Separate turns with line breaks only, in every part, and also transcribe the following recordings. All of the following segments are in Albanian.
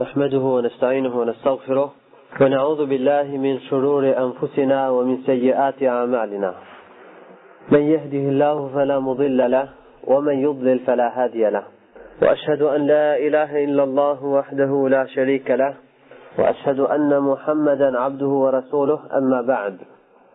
نحمده ونستعينه ونستغفره ونعوذ بالله من شرور أنفسنا ومن سيئات أعمالنا من يهده الله فلا مضل له ومن يضلل فلا هادي له وأشهد أن لا إله إلا الله وحده لا شريك له وأشهد أن محمدا عبده ورسوله أما بعد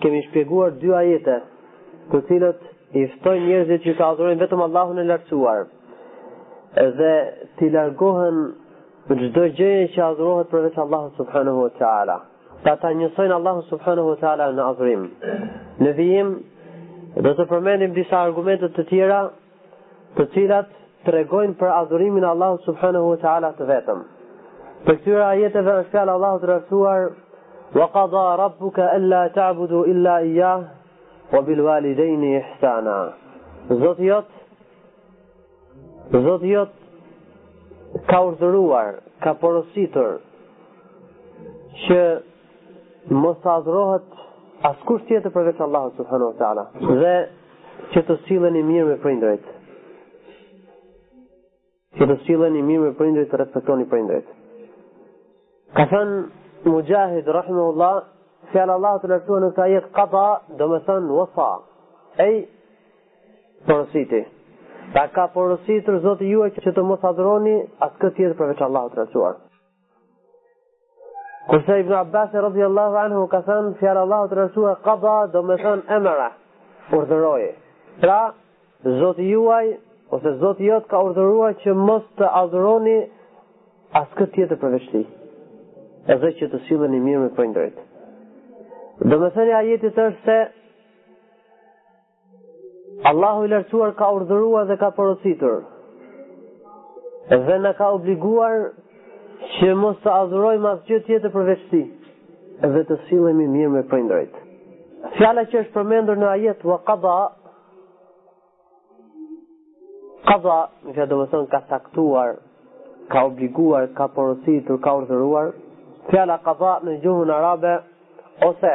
Kemi shpjeguar dy ajete, të cilat i ftojnë njerëzit që të adhurojnë vetëm Allahun e Lartësuar dhe t'i largohen çdo gjëje që adhurohet përveç Allahut subhanahu wa taala. Ta ta njësojnë Allahun subhanahu wa taala në adhurim. Në vijim do të përmendim disa argumente të tjera të cilat tregojnë për adhurimin e Allahut subhanahu wa taala të vetëm. Prej këtyre ajeteve është fjala e Allahut të Lartësuar wa qada rabbuka alla ta'budu illa iyyah wa bil walidayni ihsana. Zoti jot Zoti jot ka urdhëruar, ka porositur që Mos të adhurohet askush tjetër përveç Allahut subhanahu wa taala. Dhe që të silleni mirë me prindërit. Që të silleni mirë me prindërit, të respektoni prindërit. Ka thënë Mujahid rahimahullah, fjala e Allahut të Lartësuar në këtë ajet qada, domethënë wasa. Ai porositi. Pra ka porositur Zoti juaj që të mos adhuroni askë tjetër përveç Allahut të Lartësuar. Kurse Ibn Abbasi radhiyallahu anhu ka thënë fjala e Allahut të Lartësuar qada domethënë emera, urdhëroi. Pra, Zoti juaj ose Zoti jot ka urdhëruar që mos të adhuroni askë tjetër përveç tij. Edhe që të silleni mirë me prindërit. Domethënia e ajetit është se Allahu i lartësuar ka urdhëruar dhe ka porositur dhe na ka obliguar që mos të adhurojmë asgjë tjetër përveç tij dhe të sillemi mirë me prindërit. Fjala që është përmendur në ajet wa qada qada në fjallë domethënë ka caktuar ka obliguar, ka porositur, ka urdhëruar fjala qada në gjuhën arabe ose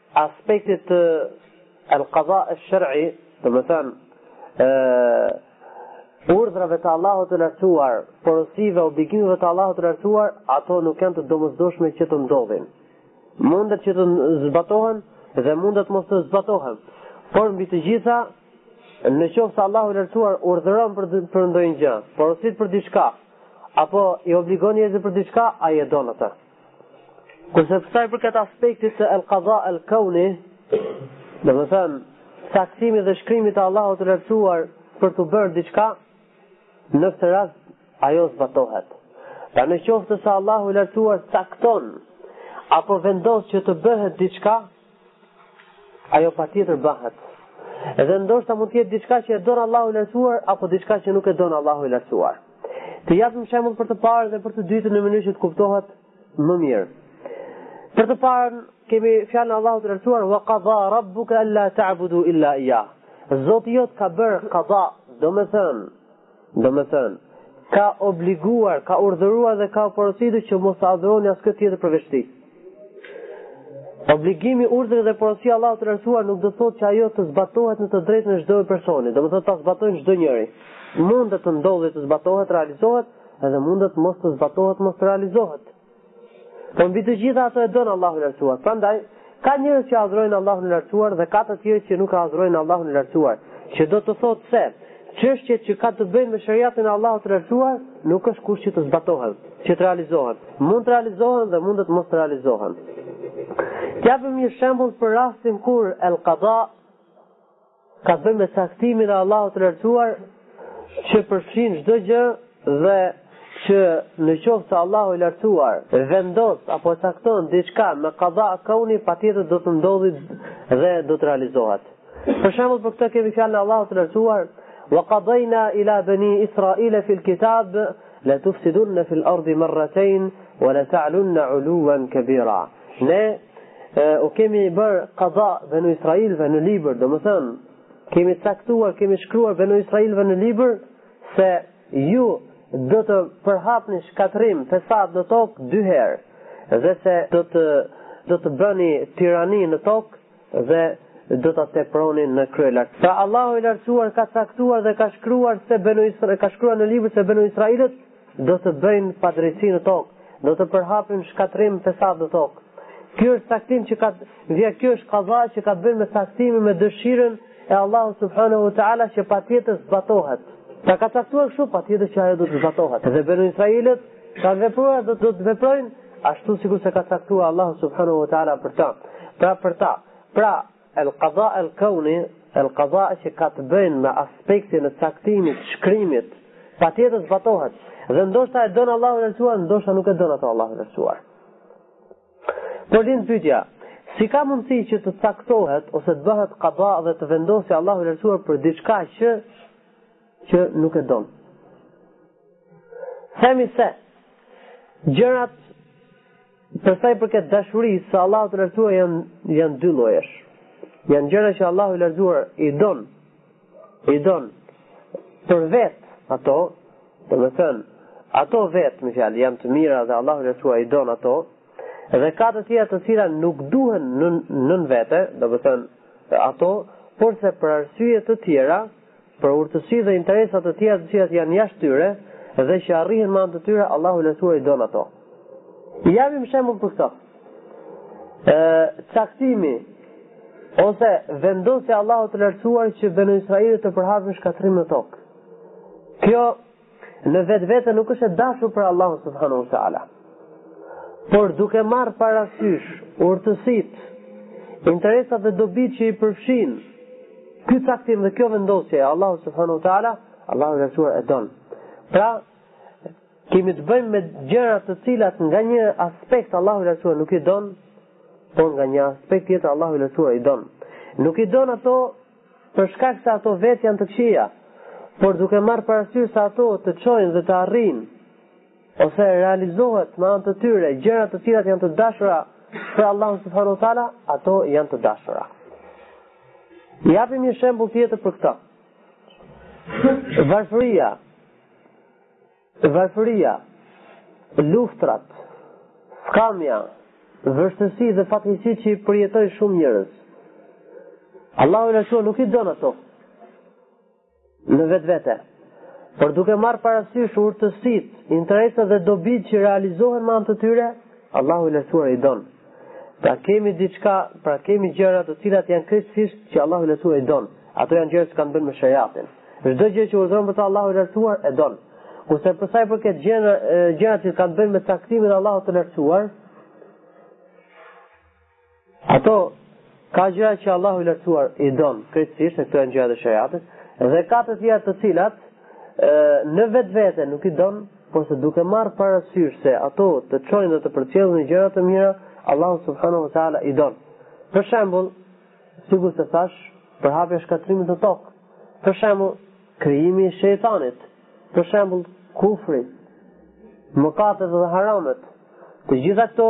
aspektit të al-qada al-shar'i, domethënë ë urdhrave të Allahut të Lartësuar, porosive, obligimeve të Allahut të Lartësuar, ato nuk janë të domosdoshme që të ndodhin. Mundet që të zbatohen dhe mundet mos të zbatohen. Por mbi të gjitha, në qoftë se Allahu i Lartësuar urdhëron për për ndonjë gjë, porosit për diçka, apo i obligon njerëzit për diçka, ai e don atë. Kurse për sa i përket aspektit të el qada el kauni, domethënë caktimit dhe shkrimit të Allahut të lartësuar për t'u bërë diçka, në këtë rast ajo zbatohet. Pra në qoftë se Allahu i lartësuar cakton apo vendos që të bëhet diçka, Ajo patjetër bëhet. Edhe ndoshta mund të jetë diçka që e don Allahu i lartësuar, apo diçka që nuk e don Allahu i lartësuar. Të japim shembull për të parë dhe për të dytën në mënyrë që të kuptohet më mirë. Për të parën kemi fjalën e Allahut të lartësuar wa qada rabbuka alla ta'budu illa iyyah. Zoti jot ka bërë qada, domethënë Domethënë, ka obliguar, ka urdhëruar dhe ka porositur që mos të adhuroni askënd tjetër përveç tij. Obligimi, urdhri dhe porosia e Allahut të lartësuar nuk do thotë që ajo të zbatohet në të drejtën e çdo personi, domethënë ta zbatojnë çdo njeri. Mund të ndodhë të zbatohet, realizohet, edhe mundet mos të zbatohet, mos të realizohet. Po mbi të gjitha ato e don Allahu i lartësuar. Prandaj ka njerëz që adhurojnë Allahun e lartësuar dhe ka të tjerë që nuk e adhurojnë Allahun e lartësuar, që do të thotë se çështjet që kanë të bëjnë me shariatin e Allahut të lartësuar nuk është kusht që të zbatohen, që të realizohen. Mund të realizohen dhe mundet mos të realizohen. Të japim një shembull për rastin kur el qada ka të bëjë me caktimin e Allahut të lartësuar që përfshin çdo gjë dhe që në qoftë se Allahu i lartësuar vendos apo cakton diçka me qada kauni patjetër do të ndodhi dhe do të realizohet. Për shembull për këtë kemi fjalën e Allahut të lartësuar wa qadayna ila bani israila fil kitab la tufsidunna fil ardi marratayn wa la ta'lunna 'uluwan kabira. Ne u kemi bërë kada Benu Israilve në Libër, domethënë, kemi caktuar, kemi shkruar Benu Israilve në Libër, se ju do të përhapni shkatërrim fesad në tokë dy herë, dhe se do të, do të bëni tirani në tokë, dhe do ta tepronin në kryelartësi. Pra Allahu i Lartësuar ka caktuar dhe ka shkruar se Banu Israil ka shkruar në libër se Banu Israilët do të bëjnë padrejtësi në tokë, do të përhapin shkatërrim fesad në tokë. Ky është caktim që ka vjen ky është kada që ka bën me caktimin me dëshirën e Allahut subhanahu wa taala që patjetër zbatohet. Pra ka caktuar kështu patjetër që ajo do të zbatohet. Dhe Banu Israilët Kanë vepruar dhe do të veprojnë ashtu sikur se ka caktuar Allahu subhanahu wa taala për ta. Pra për ta. Pra el qada el kauni, el qada që ka të bëjnë me aspektin e caktimit, shkrimit, patjetër zbatohet. Dhe ndoshta e don Allahu i lartësuar, ndoshta nuk e don ato Allahu i lartësuar. Por lind pyetja, si ka mundësi që të caktohet ose të bëhet qada dhe të vendosë Allahu i lartësuar për diçka që që nuk e don. Themi se gjërat për sa i përket dashurisë së Allahut të lartësuar janë janë dy llojesh. Janë gjëra që Allahu i lartësuar i don, i don për vet ato, domethënë ato vet me fjalë janë të mira dhe Allahu i lartësuar i don ato, dhe ka të tjera të cilat nuk duhen në në vete, domethënë ato, porse për arsye të tjera Për urtësi dhe interesa të tjera të cilat janë jashtë tyre dhe që arrihen me anë të tyre, Allahu i lartësuar i don ato. I japim shembull për këtë. Ë caktimi ose vendosja e Allahut të lartësuar që benu Israilët të përhapin shkatërrim në tokë. Kjo në vetvete nuk është e dashur për Allahun subhanahu wa taala. Por duke marrë parasysh urtësitë, interesat dhe dobitë që i përfshin ky caktim dhe kjo vendosje e Allahut subhanahu wa taala, Allahu i lartësuar e don. Pra, kemi të bëjmë me gjëra të cilat nga një aspekt Allahu i lartësuar nuk i don, por nga një aspekt tjetër Allahu i lartësuar i don. Nuk i don ato për shkak se ato vetë janë të këqija, por duke marrë parasysh se ato të çojnë dhe të arrijnë ose realizohet me anë të tyre gjëra të cilat janë të dashura për Allahun subhanahu wa taala, ato janë të dashura. Japim një shembull tjetër për këtë. Varfëria Varfëria, luftrat, skamja, vështirësi dhe fatkeqësi që i përjetojnë shumë njerëz. Allahu i lartësuar nuk i don ato në vetvete. Por duke marrë parasysh urtësitë, interesat dhe dobitë që realizohen me anë të tyre, Allahu i lartësuar i don. Pra kemi diçka, pra kemi gjëra të cilat janë krejtësisht që Allahu i lartësuar i don. Ato janë gjëra që kanë bëjnë me sheriatin. Çdo gjë që urdhëron për të Allahu i lartësuar e don. Kurse për sa i përket gjëra gjëra që kanë bëjnë me caktimin e Allahut të lartësuar, ato Ka gjëra që Allahu i Lartësuar i don krejtësisht, e këto janë gjërat e sheriatit, dhe ka të tjera të cilat ë në vetvete nuk i don, porse duke marrë parasysh se ato të çojnë dhe të përcjellin në gjëra të mira, Allahu subhanahu wa taala i don. Për shembull, sikurse thashë, përhapja e shkatërrimit në tokë. Për shembull, Krijimi i shejtanit, për shembull, kufri, mëkatet dhe haramet, të gjitha këto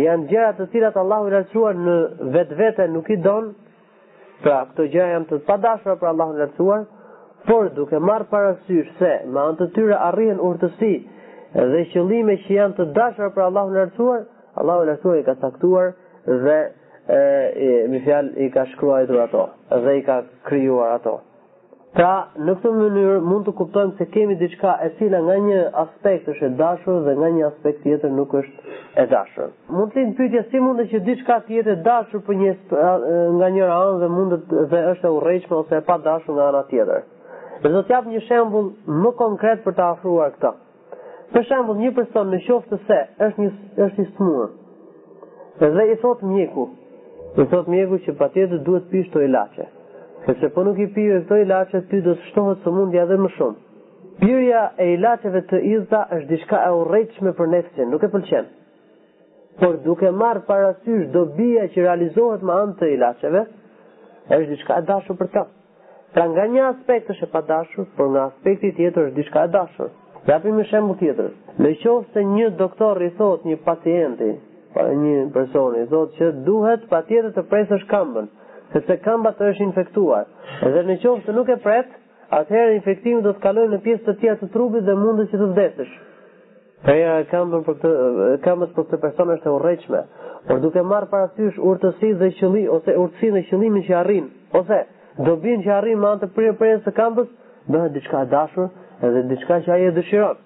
janë gjëra të cilat Allahu i lartësuar në vetvete nuk i don. Pra, këto gjëra janë të padashura për Allahun e lartësuar, por duke marrë parasysh se me anë të tyre arrihen urtësi dhe qëllime që janë të dashura për Allahun e lartësuar, Allahu i lartësuar i ka caktuar dhe e, e, me fjalë i ka shkruajtur ato dhe i ka krijuar ato. Pra, në këtë mënyrë mund të kuptojmë se kemi diçka e cila nga një aspekt është e dashur dhe nga një aspekt tjetër nuk është e dashur. Mund të lind pyetja si mundet që diçka të jetë e dashur për një nga njëra anë dhe mund të dhe është e urrejshme ose e padashur nga ana tjetër. Dhe do të jap një shembull më konkret për ta afruar këtë. Për shembull, një person në qoftë se është një është i smur. Dhe i thot mjeku, i thot mjeku që patjetër duhet pish to ilaçe. Sepse po nuk i pive këto ilaçe ty do të shtohet sëmundja edhe më shumë. Pirja e ilaçeve të idhta është diçka e urrejtshme për nefsin, nuk e pëlqen. por duke marrë parasysh dobia që realizohet me anë të ilaçeve, është diçka e dashur për të. Pra nga një aspekt është e padashur, por nga aspekti tjetër është diçka e dashur. Japim një shembull tjetër. Në qoftë se një doktor i thotë një pacienti, pra një personi i thotë që duhet patjetër të presësh këmbën, sepse këmba të është infektuar. Dhe në qoftë se nuk e pret, atëherë infektimi do të kalojë në pjesë të tjera të trupit dhe mundet që të vdesësh. Prerja e këmbën për këtë këmbës për këtë person është e urrejshme, por duke marrë parasysh urtësinë dhe qëlli ose urtësinë dhe qëllimin që arrin, ose dobinë që arrin me anë të prirë prerjes së këmbës, bëhet diçka e dashur dhe diçka që ai e dëshiron.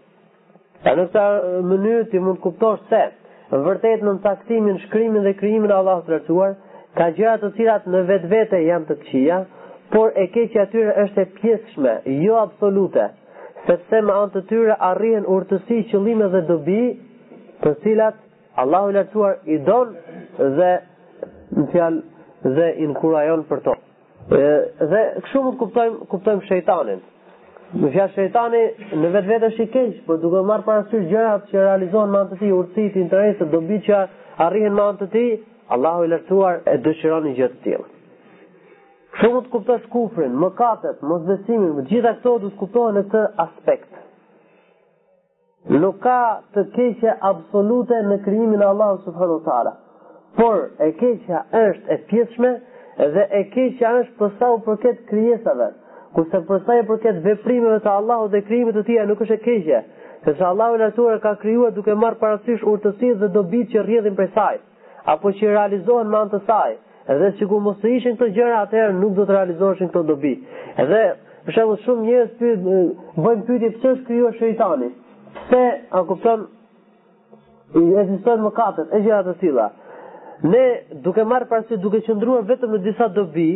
A në këtë mënyrë ti mund të kuptosh se vërtet në caktimin, shkrimin dhe krijimin e Allahut të lartësuar, ka gjëra të cilat në vetvete janë të këqija, por e keqja e tyre është e pjesshme, jo absolute. sepse me anë të tyre arrihen urtësi, qëllime dhe dobi, të cilat Allahu i lartësuar i don dhe në fjalë dhe inkurajon për to. E, dhe kështu mund të kuptojmë kuptojmë shejtanin. Në fjalë shejtani në vetvete është i keq, por duke marrë parasysh gjërat që realizohen me anë të tij, urtësitë, interesat, dobitë që arrihen me anë të tij, Allahu i lartësuar e dëshiron një gjë të tillë. Kështu mund të kuptosh kufrin, mëkatet, mosbesimin, të gjitha këto duhet të kuptohen në këtë aspekt. Nuk ka të keqe absolute në krijimin e Allahut subhanahu wa taala. Por e keqja është e pjesshme dhe e keqja është për sa u përket krijesave. Kurse për sa i përket veprimeve të Allahut dhe krijimit të tij nuk është e keqe, sepse Allahu i Lartësuar e ka krijuar duke marrë parasysh urtësinë dhe dobitë që rrjedhin prej saj. apo që realizohen me anë të saj, dhe sikur mos të ishin këto gjëra, atëherë nuk do të realizoheshin këto dobi. Dhe për shembull shumë njerëz pyet bëjnë pyetje pse është krijuar shejtani? Pse a kupton ekzistojnë mëkatet e gjëra të tilla? Ne duke marrë parasysh duke qëndruar vetëm në disa dobi,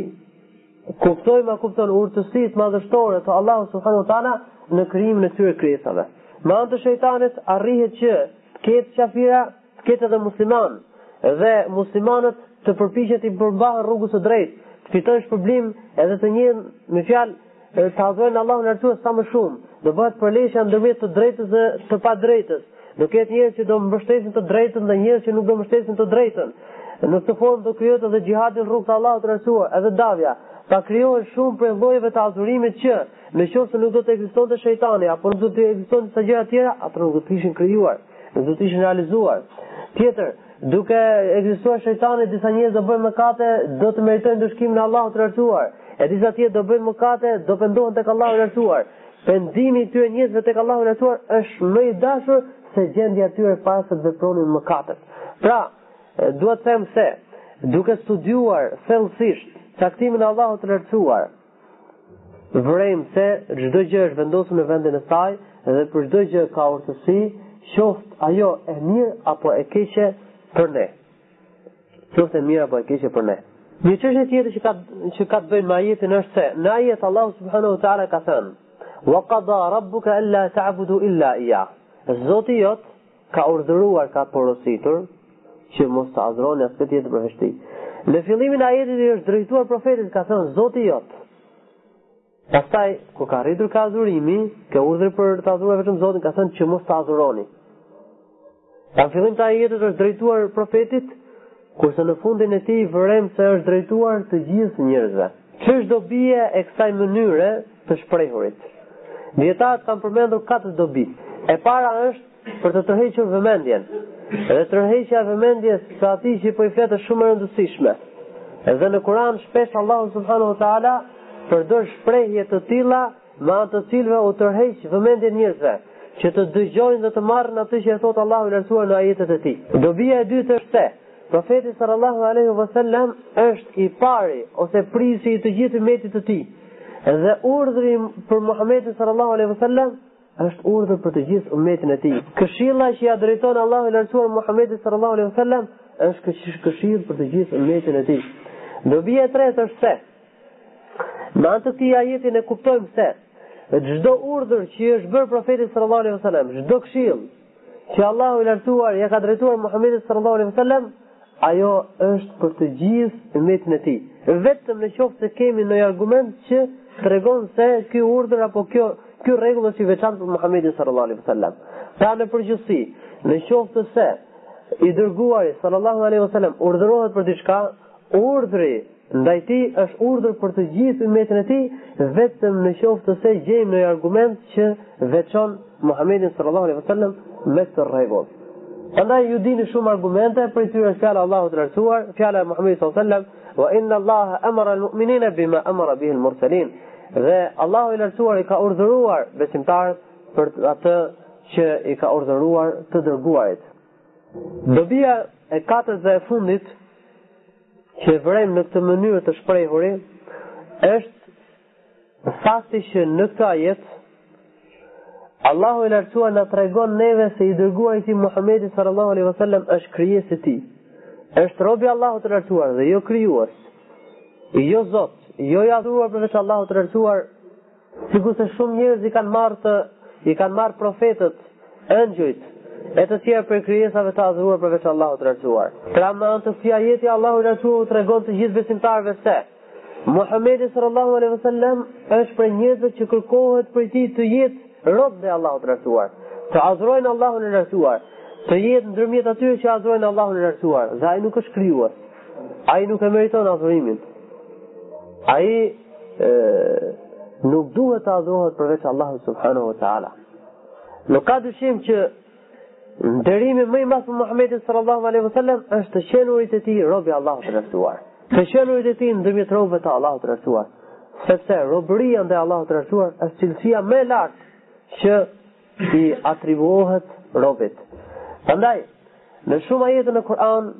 kuptojmë a kupton urtësitë madhështore të Allahut subhanuhu teala në krijimin e këtyre krijesave. Me anë të shejtanit arrihet që të ketë qafira të ketë edhe musliman dhe muslimanët të përpiqen t'i përmbahen rrugës të drejtë, të fitojnë shpërblim edhe të njëjën me fjalë të adhurojnë Allahun e Lartësuar sa më shumë, do bëhet përleshja ndërmjet të drejtës dhe të padrejtës. Do ketë njerëz që do mbështesin të drejtën dhe njerëz që nuk do mbështesin të drejtën. Në këtë formë do krijohet edhe xhihadi në rrugë të Allahut të Lartësuar, edhe davja. Pra krijohen shumë prej llojeve të adhurimit që në qoftë se nuk do të ekzistonte shejtani apo nuk do të ekzistonte disa gjëra të tjera, ato nuk do të ishin krijuar. Nuk do të ishin realizuar. Tjetër, duke ekzistuar shejtani, disa njerëz do bëjnë mëkate, do të meritojnë ndëshkimin e Allahut të lartësuar. E disa të tjerë do bëjnë mëkate, do pendohen tek Allahu i lartësuar. Pendimi i këtyre njerëzve tek Allahu i lartësuar është më i dashur se gjendja e tyre para se të vepronin mëkatet. Pra, dua të them se duke studiuar thellësisht caktimin e Allahut të lartësuar, Vërejmë se çdo gjë është vendosur në vendin e saj dhe për çdo gjë ka urtësi, qoftë ajo e mirë apo e keqe për ne. Qoftë e mirë apo e keqe për ne. Një çështje tjetër që ka që ka të bëjë me ajetin është se në ajet Allahu subhanahu wa taala ka thënë: "Wa qada rabbuka alla ta'budu illa iyyah." Zoti jot Ka urdhëruar, ka porositur, që mos të adhuroni askënd tjetër përveç Tij. Në fillimin e ajetit i është drejtuar profetit, ka thënë Zoti jot. Pastaj kur ka arritur ke adhurimi, ke urdhri për të adhuruar vetëm Zotin, ka thënë që mos të adhuroni. Pra në fillim të ajetit është drejtuar profetit, Kurse në fundin e tij vërejmë se u është drejtuar të gjithë njerëzve. Ç'është dobia e kësaj mënyre të të shprehurit? Dijetarët kanë përmendur katër dobi. E para është për të tërhequr vëmendjen. Dhe tërheqja e vëmendjes së atij që po i flet është shumë e rëndësishme. Edhe në Kur'an shpesh Allahu subhanahu wa taala përdor shprehje të tilla me anë të cilave u tërheq vëmendjen njerëzve, që të dëgjojnë dhe të marrin atë që e thotë Allahu i Lartësuar në ajetet e Tij. Dobia e dytë është se Profeti sallallahu alaihi wasallam është i pari ose prisi i të gjithë umetit të tij. Dhe urdhri për Muhamedin sallallahu alaihi wasallam është urdhër për të gjithë umetin e tij. Këshilla që ia drejton Allahu i Lartësuar Muhamedit sallallahu alaihi wasallam është këshillë për të gjithë umetin e tij. Dobia e tretë është se Me anë të këtij ajeti ne kuptojmë se çdo urdhër që i është bërë profetit sallallahu alaihi wasallam, çdo këshillë që Allahu i lartësuar ia ka drejtuar Muhamedit sallallahu alaihi wasallam, ajo është për të gjithë umetin e tij. Vetëm në qoftë se kemi ndonjë argument që tregon se ky urdhër apo kjo ky rregull është i veçantë për Muhamedin sallallahu alaihi wasallam. Pra në përgjithësi, në qoftë se i dërguari sallallahu alaihi wasallam urdhërohet për diçka, urdhri Ndaj tij është urdhër për të gjithë ymmetin e tij, vetëm në qoftë se gjejmë ndonjë argument që veçon Muhamedin sallallahu alaihi wasallam me këtë rregull. Prandaj ju dini shumë argumente prej tyre është fjala e Allahut të lartësuar, fjala e Muhamedit sallallahu alaihi wasallam, "Wa inna Allaha amara al-mu'minina bima amara bihi al-mursalin." Dhe Allahu i lartësuar i ka urdhëruar besimtarët për atë që i ka urdhëruar të dërguarit. Dobia e katërt dhe e fundit që vërejmë në këtë mënyrë të shprehurit është fakti që në këtë ajet Allahu i lartësuar na tregon neve se i dërguari i tij Muhamedi sallallahu alaihi wasallam është krijesë e tij. Është rob i Allahut të lartësuar dhe jo krijues. Jo Zot, jo i adhuruar përveç Allahut të lartësuar Sikurse shumë njerëz i kanë marrë të i kanë marrë profetët, engjëjt e të tjerë prej krijesave të adhuruar përveç Allahut të lartësuar. Pra me anë të këtij ajeti Allahu i lartësuar u tregon të gjithë besimtarëve se Muhamedi sallallahu alaihi wasallam është prej njerëzve që kërkohet prej tij të jetë rob i Allahut të lartësuar. Të adhurojnë Allahun e lartësuar, të jetë ndërmjet atyre që adhurojnë Allahun e lartësuar, dhe ai nuk është krijues. Ai nuk e meriton adhurimin. Ai nuk duhet të adhurohet përveç Allahut subhanahu wa taala. Nuk ka dyshim që nderimi më i madh për Muhamedin sallallahu alaihi wasallam është të qenurit e tij rob i Allahut të lartësuar. Të qenurit e tij ndërmjet robëve të Allahut të lartësuar. Sepse robëria ndaj Allahut të lartësuar është cilësia më e lartë që i atribuohet robit. Prandaj, në shumë ajete në Kur'an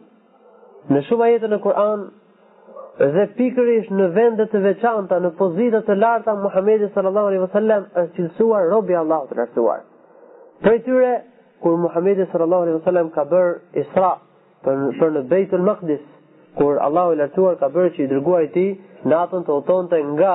Në shumë ajete në Kur'an dhe pikërisht në vende të veçanta, në pozita të larta, Muhamedi sallallahu alaihi wasallam është cilësuar rob i Allahut të lartësuar. Prej tyre, kur Muhamedi sallallahu alaihi wasallam ka bërë Isra për, për në Beitul Maqdis, kur Allahu i lartësuar ka bërë që i dërguari i tij natën të udhëtonte nga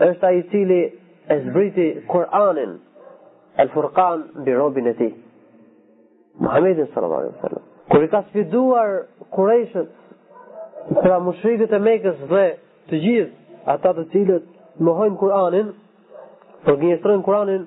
është ai i cili e zbriti Kur'anin El Furqan mbi robin e tij. Muhammedin sallallahu alaihi wasallam. Kur i ka sfiduar Kurejshët, pra mushrikët e Mekës dhe të gjithë ata të cilët mohojnë Kur'anin, përgënjeshtrojnë Kur'anin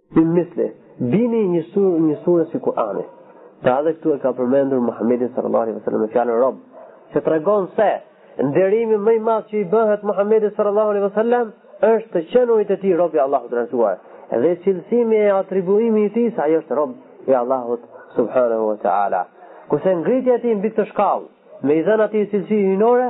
Min mithli, bini një surë, një surë si Kur'ani. Pra edhe këtu e ka përmendur Muhammedin sallallahu alaihi wasallam me fjalën rob, që tregon se nderimi më i madh që i bëhet Muhammedit sallallahu alaihi wasallam është të qenurit e tij rob i Allahut të lartësuar. Dhe cilësimi e atribuimi i tij se ai është rob i Allahut subhanahu wa taala. Kurse ngritja e tij mbi këtë shkallë, me i dhënë atij cilësi hyjnore,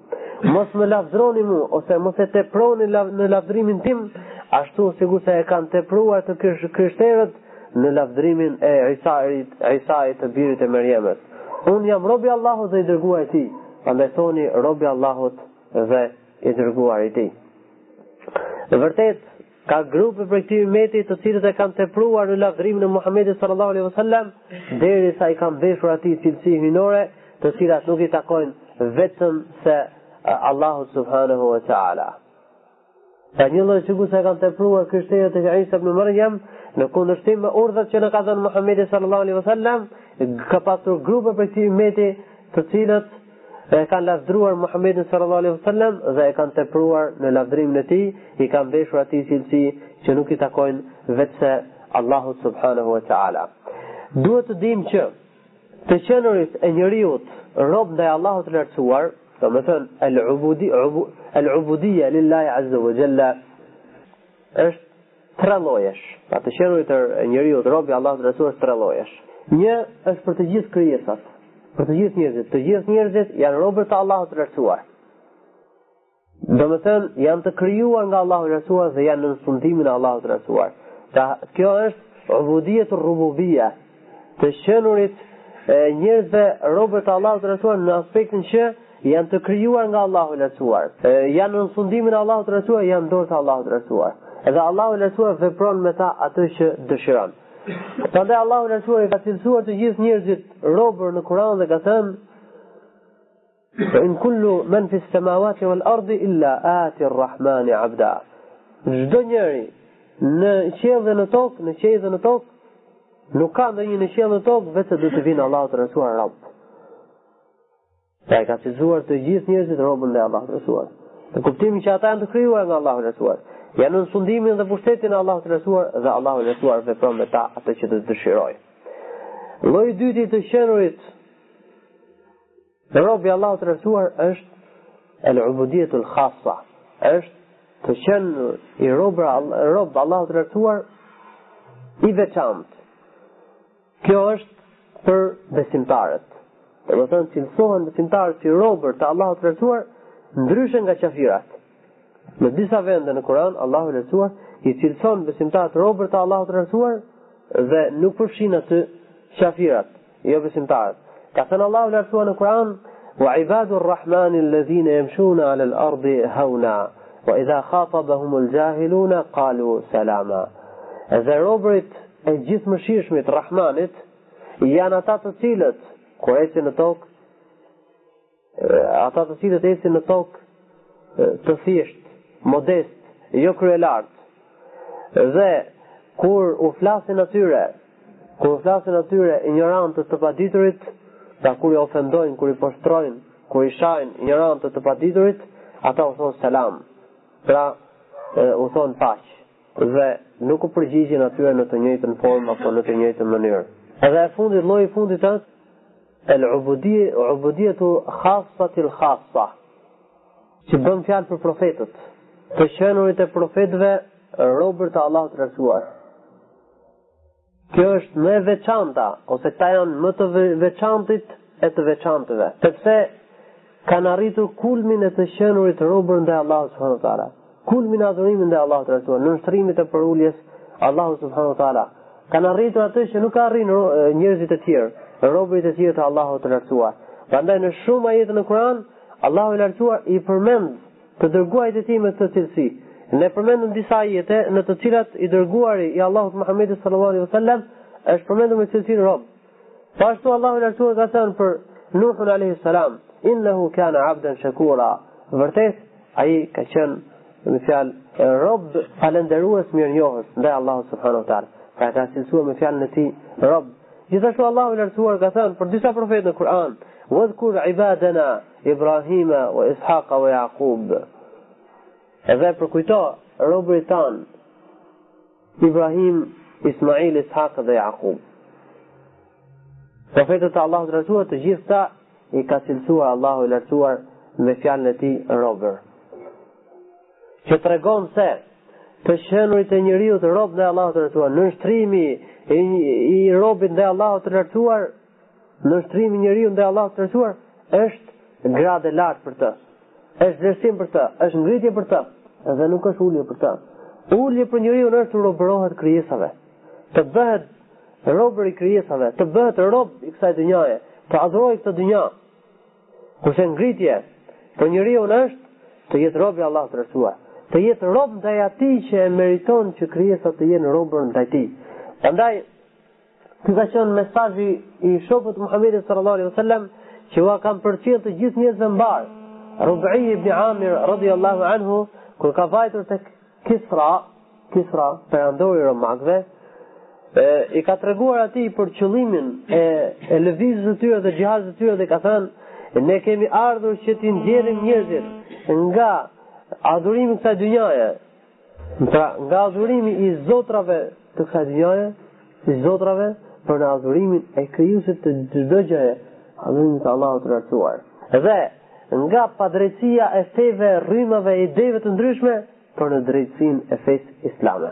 Mos më lavdroni mu, ose mos e teproni në lavdrimin tim, ashtu sikurse e kanë tepruar të krishterët në lavdrimin e Isait, Isait të birit e Merjemes. Unë jam rob i Allahut dhe i dërguar i tij, andaj thoni rob i Allahut dhe i dërguar i tij. Vërtet, Ka grupe prej këtij ummeti të cilët e kanë tepruar në lavdërimin e Muhamedit sallallahu alaihi wasallam, derisa i kanë mveshur atij cilësi hyjnore, të cilat nuk i takojnë vetëm se Allahut subhanahu wa taala. Pra njëlloj sikurse e kanë tepruar krishterët e Isa ibn Maryam në kundërshtim me urdhrat që na ka dhënë Muhamedi sallallahu alaihi wasallam, ka pasur grupe prej këtij ummeti të cilët e kanë lavdruar Muhammedin sallallahu alaihi wasallam dhe e kanë tepruar në lavdrimin e tij, i kanë veshur atij cilësi që nuk i takojnë veçse Allahut subhanahu wa taala. Duhet të dimë që të qenurit e njeriut rob ndaj Allahut të lartësuar, domethënë al-ubudi al-ubudiyya lillahi azza wa jalla është tre llojesh. Pra të qenurit e njeriut, rob i Allahut të lartësuar është tre llojesh. Një është për të gjithë krijesat, për të gjithë njerëzit. Të gjithë njerëzit janë robër të Allahut të lartësuar. Domethënë, janë të krijuar nga Allahu i lartësuar dhe janë nën sundimin e Allahut të lartësuar. Pra, kjo është ubudietu rrububia, të qenurit e njerëzve robër të Allahut të lartësuar në aspektin që janë të krijuar nga Allahu i lartësuar janë nën sundimin e Allahut të lartësuar janë në dorë të Allahut të lartësuar edhe Allahu i lartësuar vepron me ta atë që dëshiron Prandaj Allahu i lartësuar i ka cilësuar të gjithë njerëzit robër në Kur'an dhe ka thënë Fa in kullu men fis samawati wal ardi illa ati rrahmani abda. Çdo njeri në qiell dhe në tokë, në qiell dhe në tokë, nuk ka ndonjë në qiell dhe në tokë veçse do t'i vijnë Allahut të lartësuar rob. Pra i ka cilësuar të gjithë njerëzit robër ndaj Allahut të lartësuar. Në kuptimin që ata janë të krijuar nga Allahu i lartësuar. Janë nën sundimin dhe pushtetin e Allahut të lartësuar dhe Allahu i lartësuar vepron me ta atë që të dëshirojë. Lloji i dytë i të qenurit rob i Allahut të lartësuar është el ubudietul khasa, është të qenurit rob, rob i Allahut të lartësuar i veçantë. Kjo është për besimtarët. Domethënë, cilësohen besimtarët si robër të Allahut të lartësuar, ndryshe nga qafirat. Në disa vende në Kur'an Allahu i Lartësuar i cilëson besimtarët robër të Allahut të Lartësuar dhe nuk përfshin aty qafirat, jobesimtarët. Ka thënë Allahu i Lartësuar në Kur'an: "Wa ibadur rahmani alladhina yamshuna 'ala al-ardi hawna wa idha khatabahum al-jahiluna qalu salama." Dhe robërit e Gjithëmëshirshmit Rahmanit janë ata të cilët kur ecin në tokë Ata të cilët ecin në tokë të thjesht, modest, jo kryelart. Dhe kur u flasin atyre, kur u flasin atyre injorantët të paditurit, pra kur i ofendojnë, kur i poshtrojnë, kur i shajnë injorantët të paditurit, ata u thonë selam. Pra, u thonë paq dhe nuk u përgjigjin atyre në të njëjtën formë apo në të njëjtën mënyrë. Edhe e fundit, lloji i fundit është El ubudijetu khasatil khasa, që bën fjalë për profetët, të qenurit e profetëve, robër të Allahut të lartësuar. Kjo është më e veçanta, ose këta janë më të veçantit e të veçantëve. Sepse kanë arritur kulmin e të qenurit robër ndaj Allahut subhanahu wa taala. Kulmin e adhurimit ndaj Allahut të lartësuar, nënshtrimit e përuljes Allahu subhanahu wa taala. Kanë arritur atë që nuk arrin njerëzit e tjerë, robërit e tjerë të Allahut të lartësuar. Prandaj në shumë ajete në Kur'an, Allahu i lartësuar i përmend të dërguarit e tij me këtë cilësi. Ne përmendëm disa ajete në të cilat i dërguari i Allahut Muhammedi sallallahu alaihi wasallam është përmendur me cilësinë rob. Po ashtu Allahu i Lartësuar ka thënë për Nuhun alayhi salam, "Innahu kana 'abdan shakura." Vërtet, ai ka qenë me fjalë, rob falënderues mirënjohës ndaj Allahut subhanuhu teala. Pra e ka cilësuar me fjalën e tij rob. Gjithashtu Allahu i Lartësuar ka thënë për disa profetë në Kur'an, "Wadhkur 'ibadana Ibrahima wa Ishaqa wa Yaqub." Dhe përkujto robërit tanë Ibrahim, Ismail, Ishaq dhe Jakub. Profetët e Allahut të lartësuar të gjithë këta i ka cilësuar Allahu i lartësuar me fjalën e tij robër. Që tregon se të qenurit e njeriut rob ndaj Allahut të lartësuar, nënshtrimi i, i robit ndaj Allahut të lartësuar Nënshtrimi i njeriut ndaj Allahut të Lartësuar është gradë e lartë për të. Është vlerësim për të, është ngritje për të dhe nuk është ulje për të. Ulje për njeriun është t'u robërohet krijesave, të bëhet robër i krijesave, të bëhet rob i kësaj dynjaje, të adhurojë këtë dynja. Kurse ngritje për njeriun është të jetë rob i Allahut të Lartësuar, të jetë rob ndaj atij që e meriton që krijesat të jenë robër ndaj tij. Prandaj Ky ka qenë mesazhi i shokut të Muhamedit sallallahu alaihi wasallam që ua ka përcjellë të gjithë njerëzve mbarë. Rubi ibn Amir radhiyallahu anhu kur ka vajtur tek Kisra, Kisra perandori i romakëve, e, i ka treguar atij për qëllimin e, e lëvizjes së tyre dhe xhihadit të tyre dhe i ka thënë ne kemi ardhur që t'i nxjerrim njerëzit nga adhurimi i kësaj dynjaje Pra, nga adhurimi i zotrave të kësaj dynjaje, i zotrave për në adhurimin e krijuesit të çdo gjëje, adhurimin e Allahut të lartësuar. Dhe nga padrejtësia e feve, rrymave, ideve të ndryshme për në drejtësinë e fesë islame.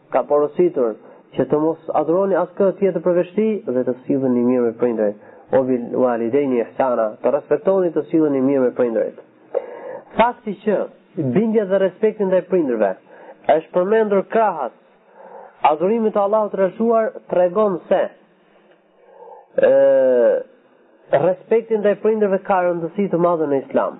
Ka porositur, që të mos adhuroni askë tjetër përveç Tij dhe të silleni mirë me prindërit, Wa bil walidejni ihsana, të respektoni të silleni mirë me prindërit. Fakti që bindja dhe respekti ndaj prindërve është përmendur krahas adhurimit të Allahut të Lartësuar tregon se Ë respekti ndaj prindërve ka rëndësi të madhe në Islam.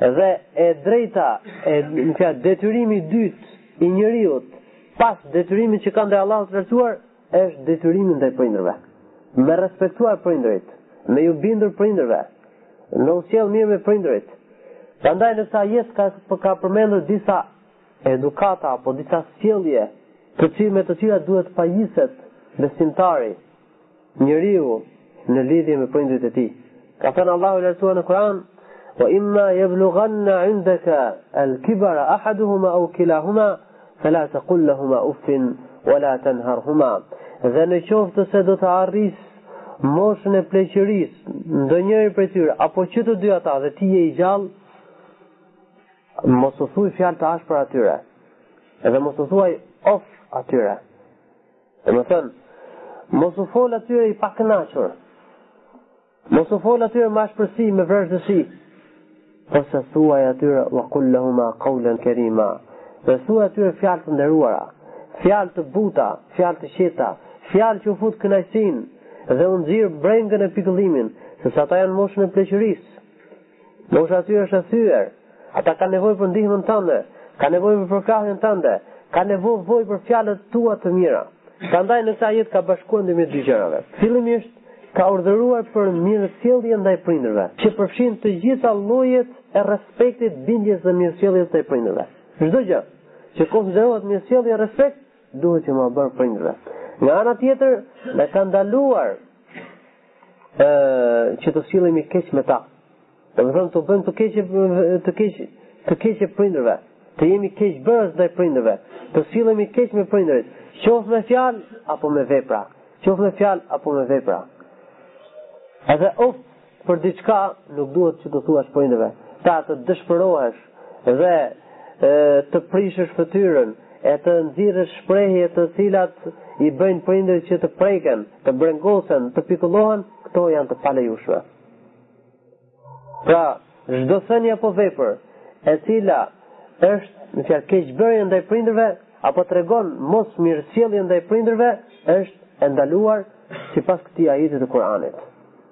Dhe e drejta, ë detyrimi i dytë i njeriut pas detyrimit që ka ndaj Allahut të lartësuar është detyrimi ndaj prindërve. Me respektuar prindërit, me ju bindur prindërve, me u sjell mirë me prindërit. Prandaj në këtë ajet ka ka përmendur disa Edukata apo disa sjellje të cilë me të cilat duhet pajiset besimtari, njeriu në lidhje me prindërit e tij. Ka thënë Allahu i Lartësuar në Kur'an: "Wa imma yablughanna 'indaka al-kibara ahaduhuma aw kilahuma fala taqul lahumā uffin wa la tanharhumā." Dhe në qoftë se do ta arrijë moshën e pleqërisë ndonjëri prej tyre apo që të dy ata dhe ti je i gjallë, Mos u thuaj fjalë të ashpra atyre. Dhe mos u thuaj of atyre. Domethënë, mos u fol atyre i pakënaqur. Mos u fol atyre me ashpërsi, me vrazhdësi. Porse thuaj atyre, wa kullahuma qawlan karima. Dhe thuaj atyre fjalë të nderuara, fjalë të buta, fjalë të qeta, fjalë që u fut kënaqësinë dhe u nxirr brengën e pikëllimin, sepse ata janë moshën e pleqërisë. Moshë atyre është e thyer. Ata kanë nevojë për ndihmën tënde, kanë nevojë për përkrahjen tënde, kanë nevojë për fjalët tua të mira. Prandaj në këtë ajet ka bashkuar ndërmjet dy gjërave. Fillimisht ka urdhëruar për mirësjellje ndaj prindërve, që përfshin të gjitha llojet e respektit, bindjes dhe mirësjelljes ndaj prindërve. Çdo gjë që konsiderohet mirësjellje e respekt, duhet që me ua bërë prindërve. Nga ana tjetër, na ka ndaluar ë që të sillemi keq me ta. Domethënë t'u bëjmë të keqe prindërve, të jemi keqbërës ndaj prindërve, të sillemi keq me prindërit, qoftë me fjalë apo me vepra, qoftë me fjalë apo me vepra. Edhe of për diçka nuk duhet që t'u thuash prindërve, ta të dëshpërohesh dhe të prishësh fytyrën e të nxirrësh shprehje të cilat i bëjnë prindërit që të preken, të brengosen, të pikëllohen, këto janë të palejushme. Pra, çdo thënie apo vepër e cila është në fjalë keqbërje ndaj prindërve apo tregon mos mirësjellje ndaj prindërve është e ndaluar sipas këtij ajeti të Kuranit.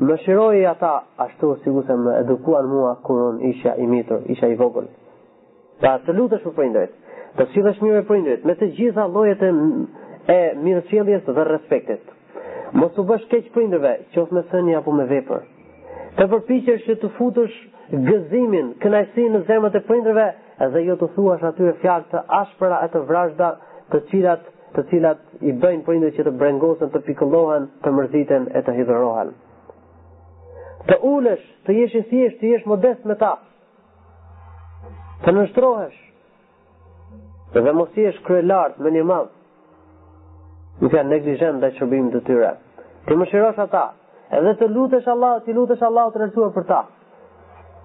Mëshiroji ata ashtu sikurse më edukuan mua kur unë isha i mitur, isha i vogël. Pra të lutesh për prindërit, të sillesh mirë me prindërit, me të gjitha llojet e e mirësjelljes dhe respektit. Mos u bësh keq prindërve, qoftë me thënie apo me vepër. Të përpiqesh që t'u futësh gëzimin, kënaqësinë në zemrat e prindërve edhe jo t'u thuash atyre fjalë të ashpra e të vrazhda, të cilat të cilat i bëjnë prindërit që të brengosen, të pikëllohen, të mërziten e të hidhërohen. Të ulesh, të jesh i thjeshtë, të jesh modest me ta. Të nënshtrohesh. Dhe mos jesh kryelartë, mendjemadh. Nuk janë neglizhent ndaj shërbimit të tyre. T'i mëshirosh ata, edhe të lutesh Allah, t'i lutesh Allahut të lartësuar për ta.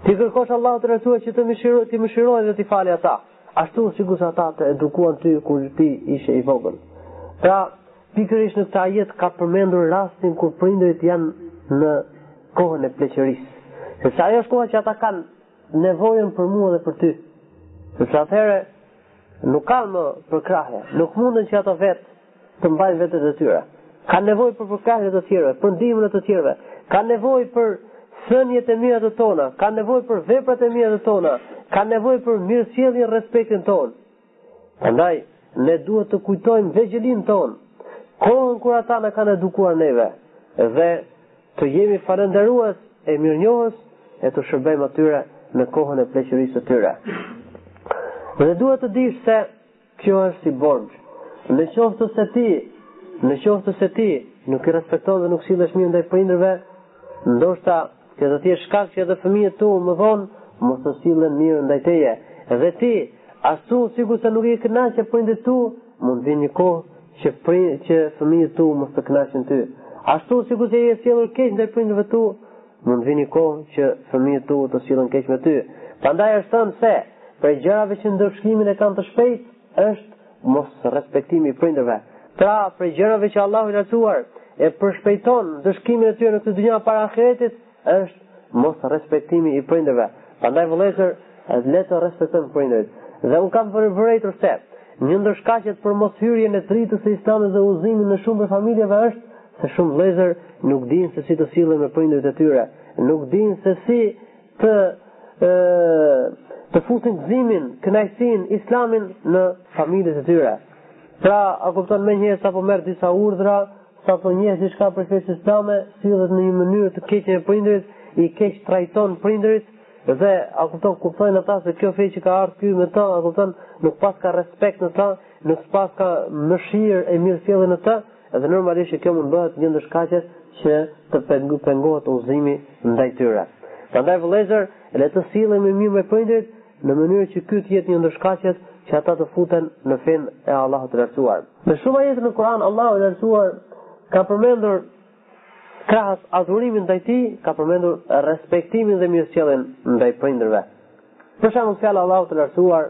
T'i kërkosh Allahut të lartësuar që të mëshirojë, t'i mëshirojë dhe t'i falë ata. Ashtu sikurse ata të edukuan ty kur ti ishe i vogël. Pra, pikërisht në këtë ajet ka përmendur rastin kur prindërit janë në kohën e pleqërisë. Sepse ajo është koha që ata kanë nevojën për mua dhe për ty. Sepse atëherë nuk kanë më përkrahje, nuk mundën që ata vetë të mbajnë vetet e tyre. Kanë nevojë për përkrahjen e të tjerëve, për ndihmën e të tjerëve. Kanë nevojë për thëniet e mira të tona, kanë nevojë për veprat e mira të tona, kanë nevojë për mirësjelljen, respektin tonë. Prandaj ne duhet të kujtojmë vegjëlinë tonë, kohën kur ata na kanë edukuar neve dhe të jemi falënderues e mirënjohës e t'u shërbejmë atyre në kohën e pleqërisë së tyre. Dhe duhet të dish se Kjo është si borxh. Në qoftë se ti, në qoftë se ti nuk i respekton dhe nuk sillesh mirë ndaj prindërve, ndoshta kjo do të jetë shkak që edhe fëmijët tu më vonë mos të sillen mirë ndaj teje. Dhe ti, ashtu sikurse nuk i kënaqe prindërit tu, mund të vijë një kohë që pri, që fëmijët tu mos të kënaqen ty. Ashtu sikurse je sjellur keq ndaj prindërve tu, Mund të vijë një kohë që fëmijët tu të sillen keq me ty. Prandaj është thënë se prej gjërave që ndëshkimin e kanë të shpejtë është mosrespektimi i prindërve. Pra, prej gjërave që Allahu i lartuar e përshpejton ndëshkimin e tyre në këtë dynja para ahiretit është mosrespektimi i prindërve. Prandaj vëllezër, le të respektojmë prindërit. Dhe unë kam vërë vërejtur se një ndër shkaqet për moshyrjen e dritës së Islamit dhe udhëzimin në shumë prej familjeve është Se shumë vëllezër nuk dinë se si të sillen me prindërit e tyre, nuk dinë se si të ë të fusin gëzimin, kënaqësinë, islamin në familjet e tyre. Pra, a kupton menjëherë sapo merr disa urdhra, sapo njeh diçka prej fesë islame, sillet në një mënyrë të keqe me prindërit, i keqtrajton prindërit dhe a kupton kuptojnë ata se kjo fe që ka ardhur ky me të, a kupton nuk paska respekt në të, nuk paska mëshirë e mirësjellje në të, Dhe normalisht që kjo mund të bëhet një ndër shkaqet që të pengohet udhëzimi ndaj tyre. Prandaj vëllezër, le të sillemi mirë me prindërit në mënyrë që ky të jetë një ndër shkaqet që ata të futen në fenë e Allahut të lartësuar. Në shumë ajete në Kur'an Allahu i lartësuar ka përmendur krahas adhurimit ndaj tij, ka përmendur respektimin dhe mirësjelljen ndaj prindërve. Për shembull, fjala e Allahut të lartësuar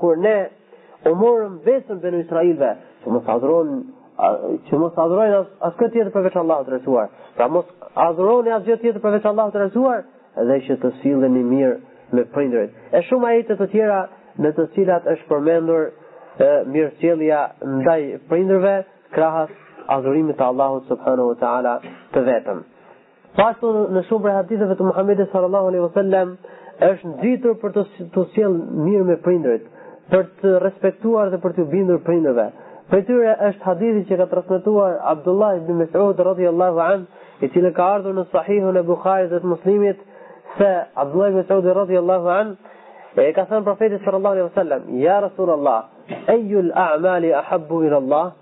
Kur ne u morëm besën benu Israilve, që mos adhurojnë që mos adhurojnë as, askënd tjetër përveç Allahut të lartësuar. Pra mos adhuroni asgjë tjetër përveç Allahut të lartësuar dhe që të silleni mirë me prindërit. E shumë ajete të tjera në të cilat është përmendur e, mirësjellja ndaj prindërve krahas adhurimit të Allahut subhanahu wa taala të vetëm. Po ashtu në shumë prej haditheve të Muhamedit sallallahu alaihi wasallam është nxitur për t'u sjell mirë me prindërit, për t'i respektuar dhe për t'ju bindur prindërve. Prej tyre është hadithi që ka transmetuar Abdullah ibn Mas'ud radhiyallahu an, i cili ka ardhur në Sahihin e Buhariut dhe të Muslimit se Abdullah ibn Mas'ud radhiyallahu an i ka thënë profetit sallallahu alaihi wasallam, "Ya Rasulullah, ayyul-a'mali ahabbu ila Allah?"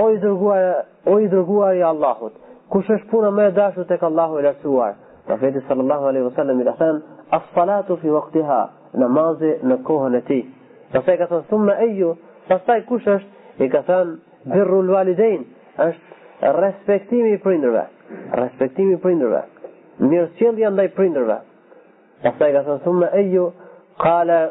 O i dërguar O i dërguari i Allahut, kush është puna më e dashur tek Allahu i Lartësuar? Profeti sallallahu alaihi wasallam i ka thënë: "As-salatu fi waqtiha", namazi në kohën e tij. Pastaj i ka thënë: "Thumma ayyu", pastaj kush është? I ka thënë: "Birrul walidain", është respektimi i prindërve. Respektimi i prindërve. Mirësjellja ndaj prindërve. Pastaj i ka thënë: "Thumma ayyu", qala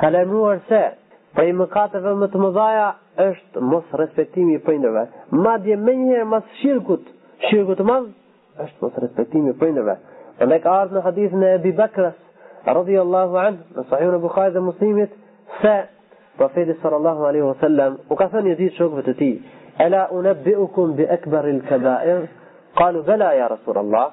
ka lajmëruar se prej mëkateve më të mëdhaja është mosrespektimi i prindërve. Madje menjëherë mas shirkut, shirkut të madh është mosrespektimi i prindërve. Andaj ka ardhur në hadithin e Abi Bakras radhiyallahu anhu, në Sahihin e Buhariut dhe Muslimit, se profeti sallallahu alaihi wasallam u ka thënë një ditë shokëve të tij, "Ela unabbiukum bi akbaril kaba'ir?" Qalu bala ya Rasulullah.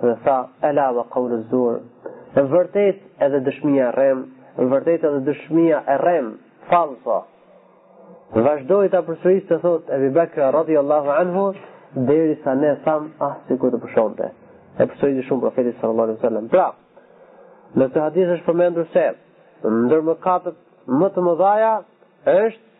Dhe tha, ela wa qawlu zur. Vërtet edhe dëshmia e rreme, vërtet edhe dëshmia e rreme, falso. Vazhdoi ta përsërisë thotë Ebu Bekra radhiyallahu anhu derisa ne thamë ah sikur të pushonte. E përsëriti shumë profeti sallallahu alaihi wasallam. Pra, në këtë hadith është përmendur se ndër mëkatet më të mëdhaja është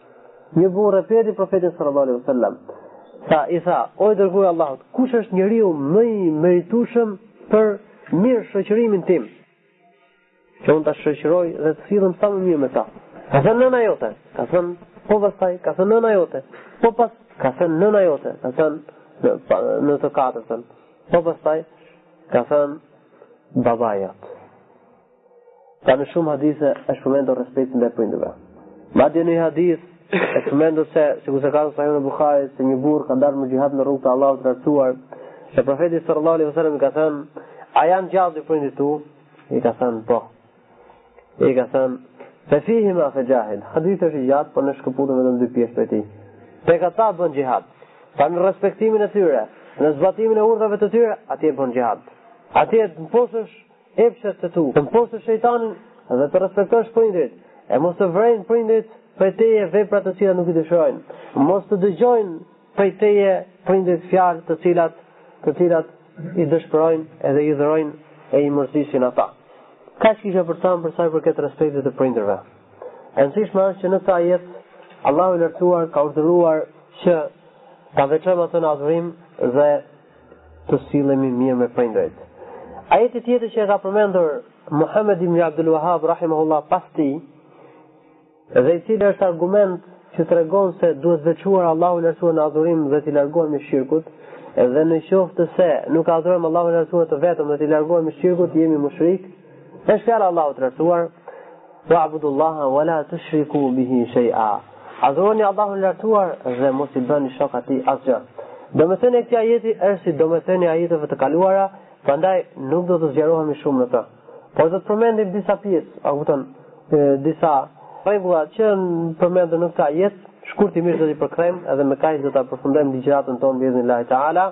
Një burrë e pyeti profetin sallallahu alaihi wasallam, tha i tha, o i dërguar i Allahut, kush është njeriu më i meritueshëm për mirë shoqërimin tim? Që unë ta shoqëroj dhe të sillem sa më mirë me ta. Ka thënë nëna jote, ka thënë po pastaj, ka thënë nëna jote, po pas, ka thënë nëna jote, ka thënë në, në të katërtën, po pastaj, ka thënë baba jot. Sa në shumë hadithe është përmendur respekti ndaj prindërve. Madje në një hadith është përmendur se sikurse ka në Sahihun e Buhariut se një burrë ka dalë në xhihad në rrugë të Allahut të Lartësuar, e profeti sallallahu alaihi wasallam i ka thënë, "A janë gjallë prindërit e tu?" I ka thënë, "Po." I ka thënë, "Fa fihi ma fa jahid." Hadithi është i gjatë, por ne shkëputëm vetëm një pjesë prej tij. Tek ata bëj xhihad. Pra në respektimin e tyre, në zbatimin e urdhrave të tyre, atje bëj xhihad. Atje të mposhtësh Epshet e tu, të mposhtësh shejtanin dhe të respektosh prindrit, e mos të vrejnë prindrit prej teje vepra të cilat nuk i dëshirojnë. Mos të dëgjojnë prej teje prindrit fjalë të cilat të cilat i dëshpërojnë edhe i hidhërojnë e i mërzitin ata. Kaq kisha për të thënë përsa i përket respektit të prindërve. E rëndësishme është që në këtë ajet, Allahu i Lartësuar ka urdhëruar që ta veçojmë atë në adhurim dhe të sillemi mirë me prindërit. Ajeti tjetër që e ka përmendur Muhammed ibn Abdul Wahhab rahimahullah pas tij, dhe i cili është argument që tregon se duhet veçuar Allahu i Lartësuar në adhurim dhe t'i largohemi shirkut, dhe në qoftë se nuk e adhurojmë Allahun e Lartësuar të vetëm dhe t'i largohemi shirkut, jemi mushrik, Është fjala e Allahut të lartësuar, "Wa abudullaha wa la tushriku bihi shay'a." Adhuroni Allahun e lartësuar dhe mos i bëni shok atij asgjë. Domethënia e këtij ajeti është si domethënia e ajeteve të kaluara, prandaj nuk do të zgjerohemi shumë në të. Por do të përmendim disa pjesë, a kupton, disa rregulla që përmenden në këtë ajet, shkurtimisht do t'i përkthejmë edhe me kaq do ta përfundojmë ligjëratën tonë bi idhnillahi Taala.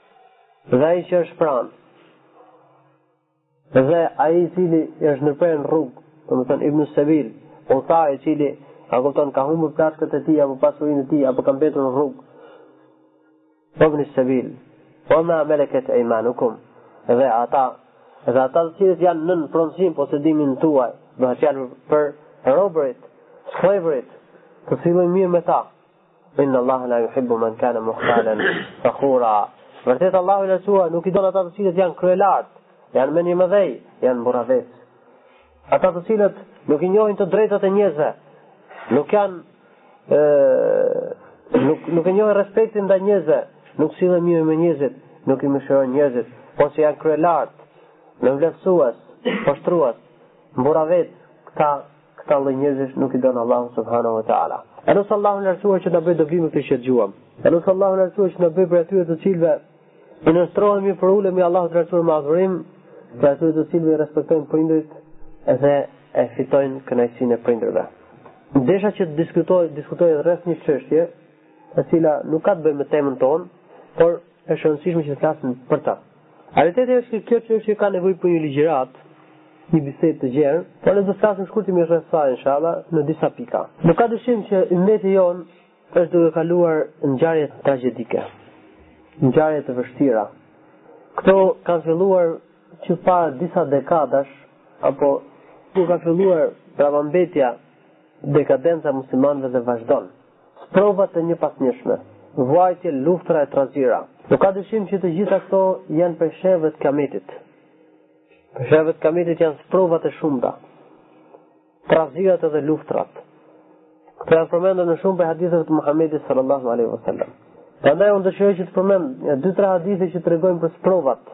Dhe ai që është pranë. Dhe ai i cili është nëpër rrugë, domethënë Ibn Sabil, udhëtari i cili a kupton ka humbur plaçkat e tij apo pasurinë e tij apo ka mbetur në rrugë. Ibn Sabil, "Wa ma malakat aymanukum?" Dhe ata, dhe ata të cilët janë nën pronësinë posedimin tuaj, domethënë për robërit, skllevërit, të sillemi mirë me ta, Inna Allaha la yuhibbu man kana mukhtalan fakhura. Vërtet Allahu i lartësuar nuk i don ata të cilët janë kryelart, janë mendjemëdhenj, janë mburravec. Ata të cilët nuk i njohin të drejtat e njerëzve, nuk janë ë nuk nuk e njohin respektin ndaj njerëzve, nuk sillen mirë me njerëzit, nuk i mëshirojnë njerëzit, por që janë kryelart, nënvlerësues, poshtrues, mburravec, këta Këta lloj njerëzish nuk i don Allahu subhanahu wa taala. E lus Allahun e lartësuar që të na bëjë dobi me këtë që dëgjuam. E lus Allahun e lartësuar që të na bëjë prej atyre të cilëve i nënshtrohemi, përulemi Allahut të lartësuar me adhurim, prej atyre të cilëve i respektojnë prindërit dhe e fitojnë kënaqësinë e prindërve. Desha që të diskutoj, diskutoj rreth një çështje, e cila nuk ka të bëjë me temën tonë, por Është e rëndësishme që të flasim për ta. Realiteti është që kjo çështje ka nevojë për një ligjëratë, një bisedë të gjerë, por ne do të flasim shkurtimisht rreth saj inshallah në disa pika. Nuk ka dyshim që umeti jonë është duke kaluar ngjarje tragjedike. Ngjarje të vështira. Këto kanë filluar që para disa dekadash apo ku ka filluar prapambetja, dekadenca e muslimanëve dhe vazhdon. Sprova të njëpasnjëshme, vuajtje, luftra e trazira. Nuk ka dyshim që të gjitha këto janë prej shenjave të Kiametit. Prej shenjave të Kiametit janë sprovat e shumta, trazirat edhe luftrat. Këto janë përmendur në shumë prej haditheve të Muhamedit sallallahu alaihi wasallam. Prandaj unë dëshiroj që të përmend dy tre hadithe që tregojnë për sprovat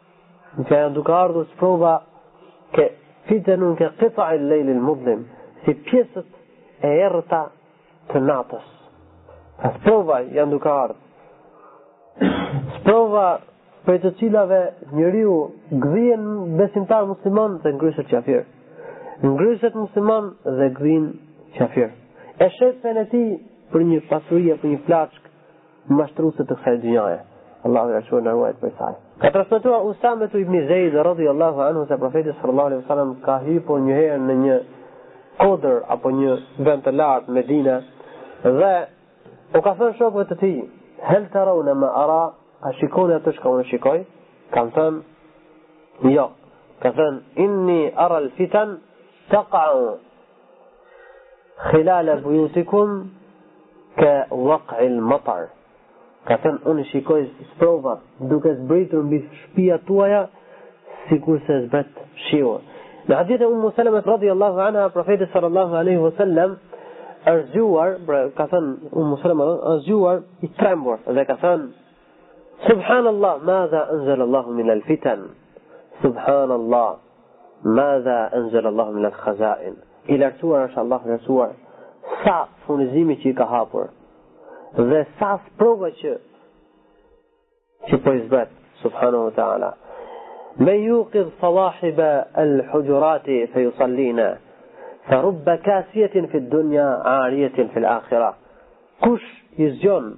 Janë duke ardhur sprova, ke fitenun ke kitail lejlil mudhlim, si pjesët e erëta të natës. Sprova janë duke ardhur. Sprova prej të cilave njeriu gdhihet besimtar musliman dhe ngryset qafir. Ngryset musliman dhe gdhihet qafir. E shet fenë e tij për një pasuri a për një plaçkë, Mashtruse të kësaj dynjaje. Allahu i lartësuar na ruajt prej saj. Ka transmetuar Usametu Ibn Zeid radhiyallahu anhu se profeti sallallahu alaihi wasallam ka hipur një herë në një kodër apo një vend të lartë në Medinë dhe u ka thënë shokëve të tij, "Hel tarawna ma ara?" A shikoni atë që unë shikoj? Kan thënë, "Jo." Ka thënë, "Inni ara al-fitan taqa'u Khilale bujutikum ke wak'il matar. Ka thënë unë shikoj sprovat duke zbritur mbi shpijat tuaja sikurse zbret shiu. Në hadithin e Ummu Selemet radhiyallahu anha profeti sallallahu alaihi wasallam është zgjuar, pra ka thënë Ummu Selemet është zgjuar i trembur dhe ka thënë سبحان الله ماذا انزل الله من الفتن سبحان الله ماذا أنزل الله من الخزائن إلى سوى إن شاء الله رسوع سا فنزيمي تي كهابر ذا سا سبروغة تي بويز بات سبحانه وتعالى من يوقظ صواحب الحجرات فيصلينا فرب كاسية في الدنيا عارية في الآخرة كش يزيون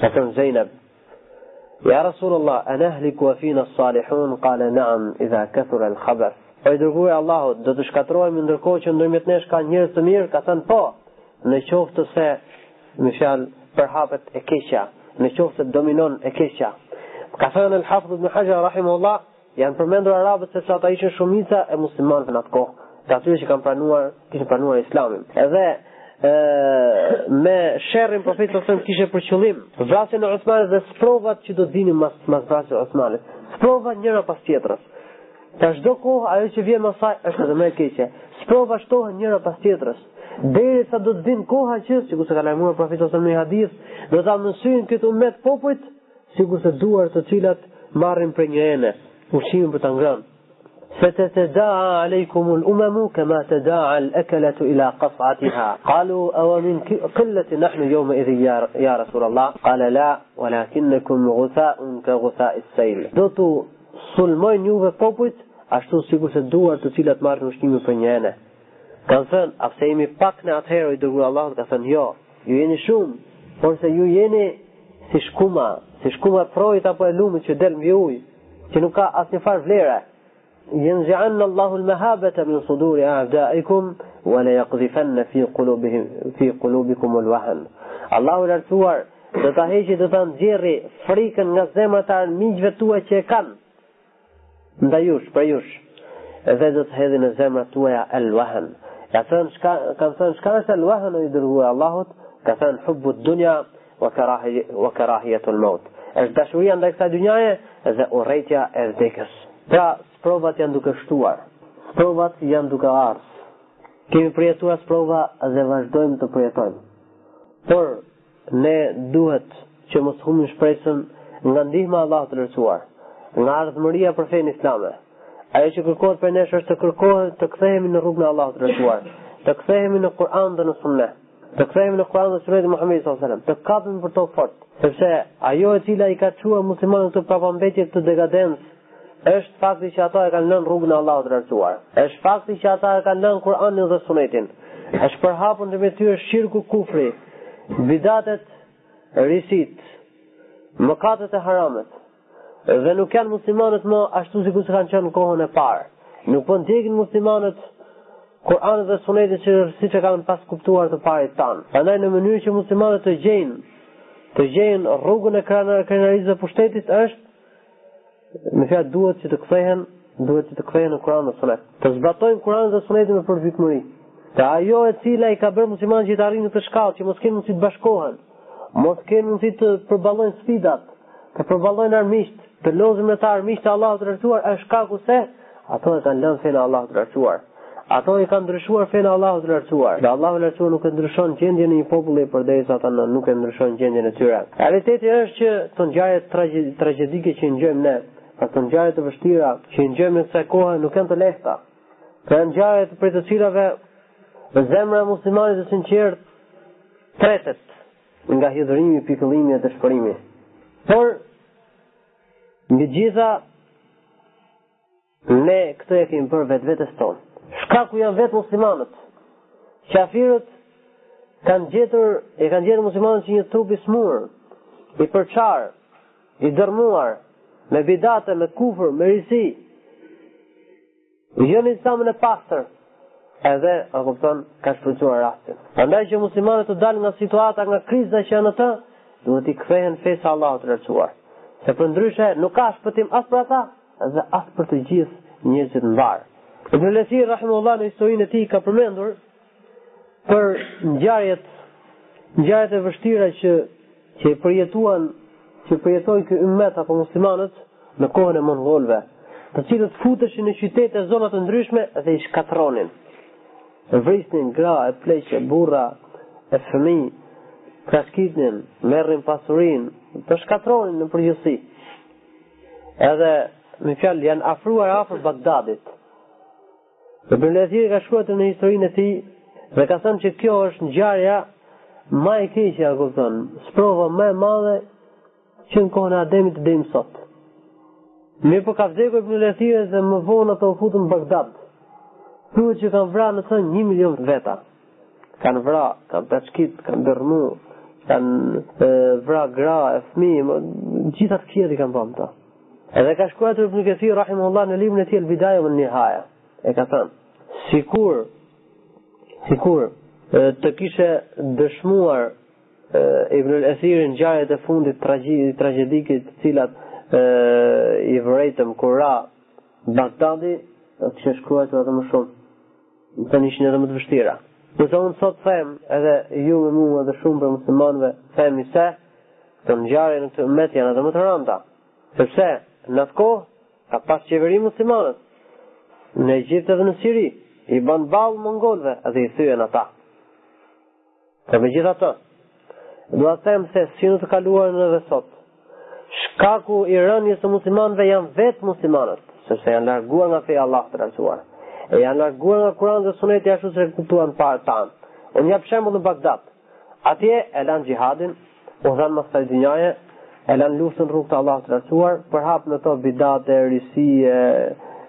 Ka thënë Zejnab, Ja Rasulullah, a nahliku wa fina salihun, kale naam, idha kethura el khabath. O i dërguar i Allahut, do të shkatërrohemi ndërkohë që ndërmjet nesh ka njerëz të mirë, ka thënë po, në qoftë se me fjalë përhapet e keqja, në qoftë se dominon e keqja. Ka thënë El Hafidh Ibn Hajar rahimahullah, Janë përmendur arabët sepse ata ishin shumica e muslimanëve në atë kohë, të atyre që kanë pranuar, kishin pranuar islamin. Edhe ë me sherrin profetit sallallahu alajhi wasallam kishte për qëllim vrasjen e Uthmanit dhe sprovat që do të vinin mas mas vrasjes së Uthmanit. Sprovat njëra pas tjetrës. Pra çdo kohë, ajo që vjen mas saj, është edhe më e keqe. Sprovat shtohen njëra pas tjetrës. Derisa do të vijë koha që, sikurse ka lajmëruar profeti në një hadith, do ta mësyjnë këtë umet popujt, sikurse duart të cilat marrin prej një ene, ushqimin për ta ngrënë. Satadaa alejkum al-umam kama tadaa al-akalatu ila qas'atiha. Qalu aw min qillati nahnu yawma idh ya Rasulullah? Qala la, walakinnakum ghutha'un ka ghutha'i as-sayl. Do t'ju sulmojnë juve popujt ashtu sikurse duart të cilat marrin ushqimin prej një ene. Kanë thënë, a pse jemi pak ne atëherë o i dërguar i Allahut? Ka thënë, jo, Ju jeni shumë, porse ju jeni si shkuma, si shkuma e përroit apo e lumit që del mbi ujë, që nuk ka asnjë farë vlere. Jenzianne Allahu el-mehabete min suduri a'daikum, wa le jakdhifenne fi kulubikumul vehen. Allahu i Lartësuar, do ta heqi, do ta nxjerri frikën nga zemrat e armiqve tuaj që e kanë, Ndaj jush, prej jush, dhe do të hedhi në zemrat tuaja al-wahan. Kanë thënë çka kanë thënë çka është al-wahan o i dërguar i Allahut, ka thënë hubbu dunya wa karahi wa karahiyatu al-maut. Është dashuria ndaj kësaj dynjaje dhe urrejtja e vdekjes. Pra, sprovat janë duke shtuar. Sprovat janë duke ardhur. Kemi përjetuar sprova dhe vazhdojmë të përjetojmë. Por Ne duhet që mos humbim shpresën nga ndihma e Allahut të Lartësuar, nga ardhmëria për fenë islame. Ajo që kërkohet prej nesh është të kërkohet të kthehemi në rrugën e Allahut të Lartësuar, të kthehemi në Kur'an dhe në Sunnah, të kthehemi në Kur'an dhe Sunnetin e Muhamedit sallallahu alajhi wasallam, të kapemi për to fort, sepse ajo e cila i ka çuar muslimanët në këtë prapambetje, këtë dekadencë Është fakti që ata e kanë lënë rrugën e Allahut të Lartësuar. Është fakti që ata e kanë lënë Kur'anin dhe Sunetin. Është përhapur ndërmjet tyre shirku, kufri, bidatet, risitë, mëkatet e haramet. Dhe nuk janë muslimanët më ashtu sikurse kanë qenë në kohën e parë. Nuk po ndjekin muslimanët Kur'anin dhe Sunetin si siç e kanë pas kuptuar të parët tanë. Prandaj në mënyrë që muslimanët të gjejnë të gjejnë rrugën e krenarisë dhe pushtetit është Mëdyshje duhet që të kthehen, duhet që të kthehen në Kur'an dhe Sunet. Të zbatojnë Kur'anin dhe Sunetin me përpikmëri. Pra ajo e cila i ka bërë muslimanët që të arrijnë në këtë shkallë, që mos kenë mundësi të bashkohen, mos kenë mundësi të përballojnë sfidat, të përballojnë armiqtë, të lozin me ta armiqtë e Allahut të Lartësuar është shkaku se Ato e kanë lënë fenë e Allahut të lartësuar. Ato e kanë ndryshuar fenë e Allahut të lartësuar. Dhe Allahu i lartësuar nuk e ndryshon gjendjen e një populli përderisa ata nuk e ndryshon gjendjen e tyre. Realiteti është që këto ngjarjet tragjedike që i ngjojmë ne, këto ngjarje të vështira që i ngjojmë ne kësaj kohe nuk janë të lehta. Janë ngjarjet prej të cilave zemra e muslimanit të sinqert tretet nga hidhërimi, pikëllimi e dëshpërimi. Por Mbi të gjitha, ne këtë e kemi prej vetvetes tonë. Shkaku janë vetë muslimanët. Qafirët kanë gjetur, e kanë gjetur muslimanët që një trup i smurë, i përçarë, i dërmuar, me bidate, me kufër, me risi, Jo në islamin e pastër. Edhe, a kupton, ka shfrytëzuar rastin. Prandaj që muslimanët të dalin nga situata, nga kriza që janë në të, duhet t'i kthehen fesë së Allahut të lartësuar. Se përndryshe nuk ka shpëtim as për ata dhe as për të gjithë njerëzit mbarë. Ibnul Ethir, rahimehullah, në historinë e tij ka përmendur për ngjarjet ngjarjet e vështira që që i përjetuan që i përjetoi ky ummet apo muslimanët në kohën e mongolëve, të cilët futeshin në qytete e zona të ndryshme dhe i shkatërronin. Vrisnin gra, e pleq e burra, e fëmijë, plaçkitnin, merrin pasurinë, të shkatërronin në përgjithësi. Edhe me një fjalë janë afruar afër Bagdadit. Ibnul Ethiri ka shkruajtur në historinë e tij dhe ka thënë që kjo është ngjarja ma e keqe, a kupton? Sprova ma e madhe që në kohën e Ademit deri më sot. Mirëpo ka vdekur Ibnul Ethiri dhe më vonë ato u futën në Bagdad. Thuhet që kanë vra në të 1 milion veta. Kanë vra, kanë plaçkit, kanë dërmu, kanë vra gra e fëmijë, të gjitha të këqijat kanë ba me ta. Edhe ka shkruajtur Ibni Kethir, rahimehullah, në librin e tij El Bidaje ven Nihaje. E ka thënë, sikur, sikur, të kishte dëshmuar Ibnul Ethiri ngjarjet e fundit tragjedike të cilat i vërejtëm kur ra Bagdadi, të kishte shkruajtur edhe më shumë. ato ishin edhe më të vështira. Kurse unë sot them edhe ju me mua dhe shumë prej muslimanëve, themi se këto ngjarje në këtë umet janë edhe më të randa. Sepse, në atë kohë, ka pas qeveri muslimane në Egjipt dhe në Siri, i banë ballë mongolëve edhe i thyen ata. Por megjithatë, dua të them se si në të kaluarën edhe sot, shkaku i rënies së muslimanëve janë vetë muslimanët, sepse janë larguar nga feja e Allahut të lartësuar, e janë larguar nga Kurani dhe Suneti ashtu si e kuptuan të parët tanë. Unë jap shembull në Bagdad, atje e lanë xhihadin, U dhanë mas kësaj dynjaje, e lanë luftën rrugë të Allahut të Lartësuar, u përhap në to bidate, risie,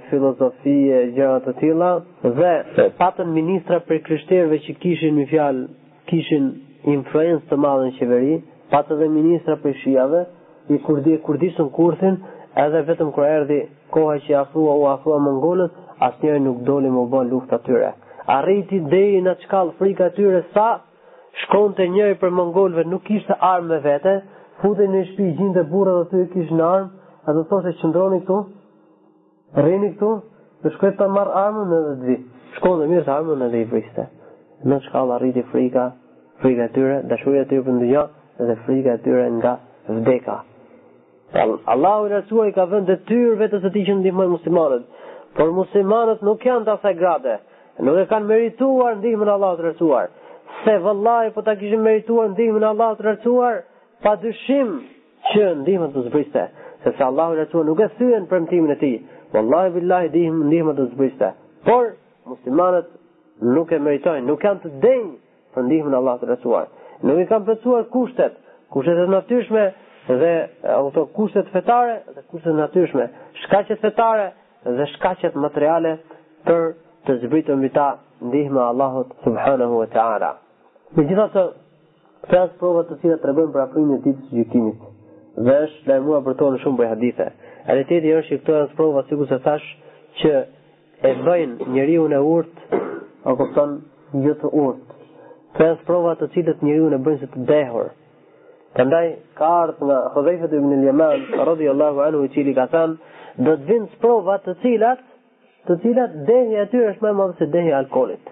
filozofie, gjëra të tilla, dhe patën ministra prej krishterëve që kishin me një fjalë, kishin influencë të madhe në qeveri, patën edhe ministra prej shiave, i kurdi, kurdisën kurthin, edhe vetëm kur erdhi koha që u afrua, u afruan mongolët, asnjëri nuk doli me u bën luftë atyre. Arriti deri në atë shkallë frika e tyre sa, Shkonte njëri prej mongolëve nuk kishte armë me vete, futej në shtëpi gjente burra edhe ata kishin armë, edhe u thoshte qëndroni këtu, rrini këtu. Të shkoj të marr armën dhe të vij. Shkonte, merrte armën edhe i vriste. Në ç'shkallë arriti frika, frika e tyre, dashuria e tyre për dynja dhe frika e tyre nga vdekja. Allahu i Lartësuar i ka vënë detyrë vetes së tij që t'i ndihmojë muslimanët, por muslimanët nuk janë të asaj grade, nuk e kanë merituar ndihmën e Allahut të Lartësuar. Se vallahi po ta kishin merituar ndihmën e Allahut të Lartësuar, pa dyshim që ndihma do të zbriste, sepse Allahu i Lartësuar nuk e thyen premtimin e tij. Vallahi billahi ndihmë ndihma do të zbriste. Por muslimanët nuk e meritojnë, nuk janë të denjë për ndihmën e Allahut të Lartësuar. Nuk i kanë plotësuar kushtet, kushtet e natyrshme dhe ato kushtet fetare dhe kushtet natyrshme, shkaqet fetare dhe shkaqet materiale për të zbritur mbi ta ndihma e Allahut subhanahu wa taala. Megjithatë, këto janë sprova të cilat tregojnë për afrimin e ditës së gjykimit dhe është lajmëruar për to në shumë prej haditheve. Realiteti është që këto janë sprova sikurse thashë që E bëjnë njeriun e urtë, a kupton, jo të urtë. Këto janë sprova të cilat njeriun e bëjnë si të dehur. Prandaj, ka ardhë nga Hudhejfe ibn el Jeman, radi Allahu anhu i cili ka thanë, do të vijnë sprova të cilat, të cilat dehja e tyre është më e madhe se dehja e alkoolit.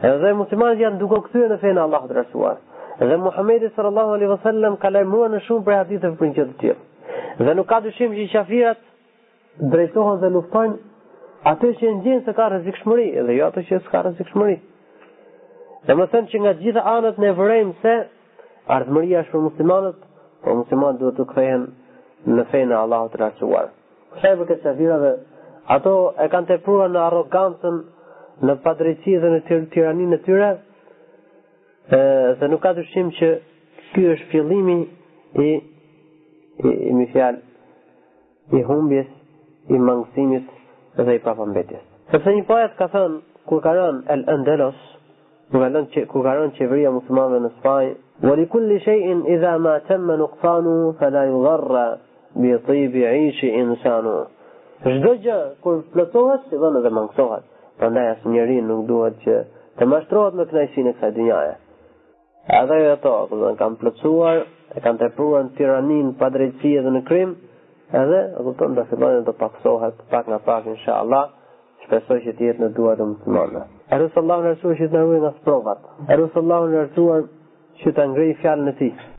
Dhe muslimanët janë duke u kthyer në fenë e Allahut të Lartësuar. Dhe Muhamedi sallallahu alaihi wasallam ka lajmëruar në shumë prej haditheve për një gjë të tillë. Dhe nuk ka dyshim që qafirat drejtohen dhe luftojnë atë që e ndjejnë se ka rrezikshmëri dhe jo atë që s'ka rrezikshmëri. Domethënë që nga të gjitha anët ne vërejmë se Ardhmëria është për muslimanët, por muslimanët duhet të kthehen në fenë e Allahut të lartësuar. Sa i përket qafirave, ato e kanë tepruar në arrogancën, në padrejtësi dhe në tiraninë e tyre, ë dhe nuk ka dyshim që ky është fillimi i i, i me një fjalë i humbjes, i mangësimit dhe i prapambetjes. Sepse një poet ka thënë, kur ka rënë El Andalus, kur ka rënë kur ka rënë qeveria e muslimanëve në Spanjë, "Wa li kulli shay'in idha ma tamma nuqsanu fala yugharra bi tibi 'ayshi insanu." Çdo gjë kur plotësohet, fillon edhe mangësohet. Prandaj asnjë njeri nuk duhet që të mashtrohet me kënaqësinë e kësaj dynjaje. Edhe këto, domethënë kanë plotësuar, e kanë tepruar në tirani, në padrejtësi edhe në krim, edhe e kupton do fillojë të paksohet pak nga pak inshallah shpresoj që të jetë në duar të muslimanëve. E lus Allahun e Lartësuar që të na ruajë nga sprovat. E lus Allahun e Lartësuar që ta ngrejë fjalën e tij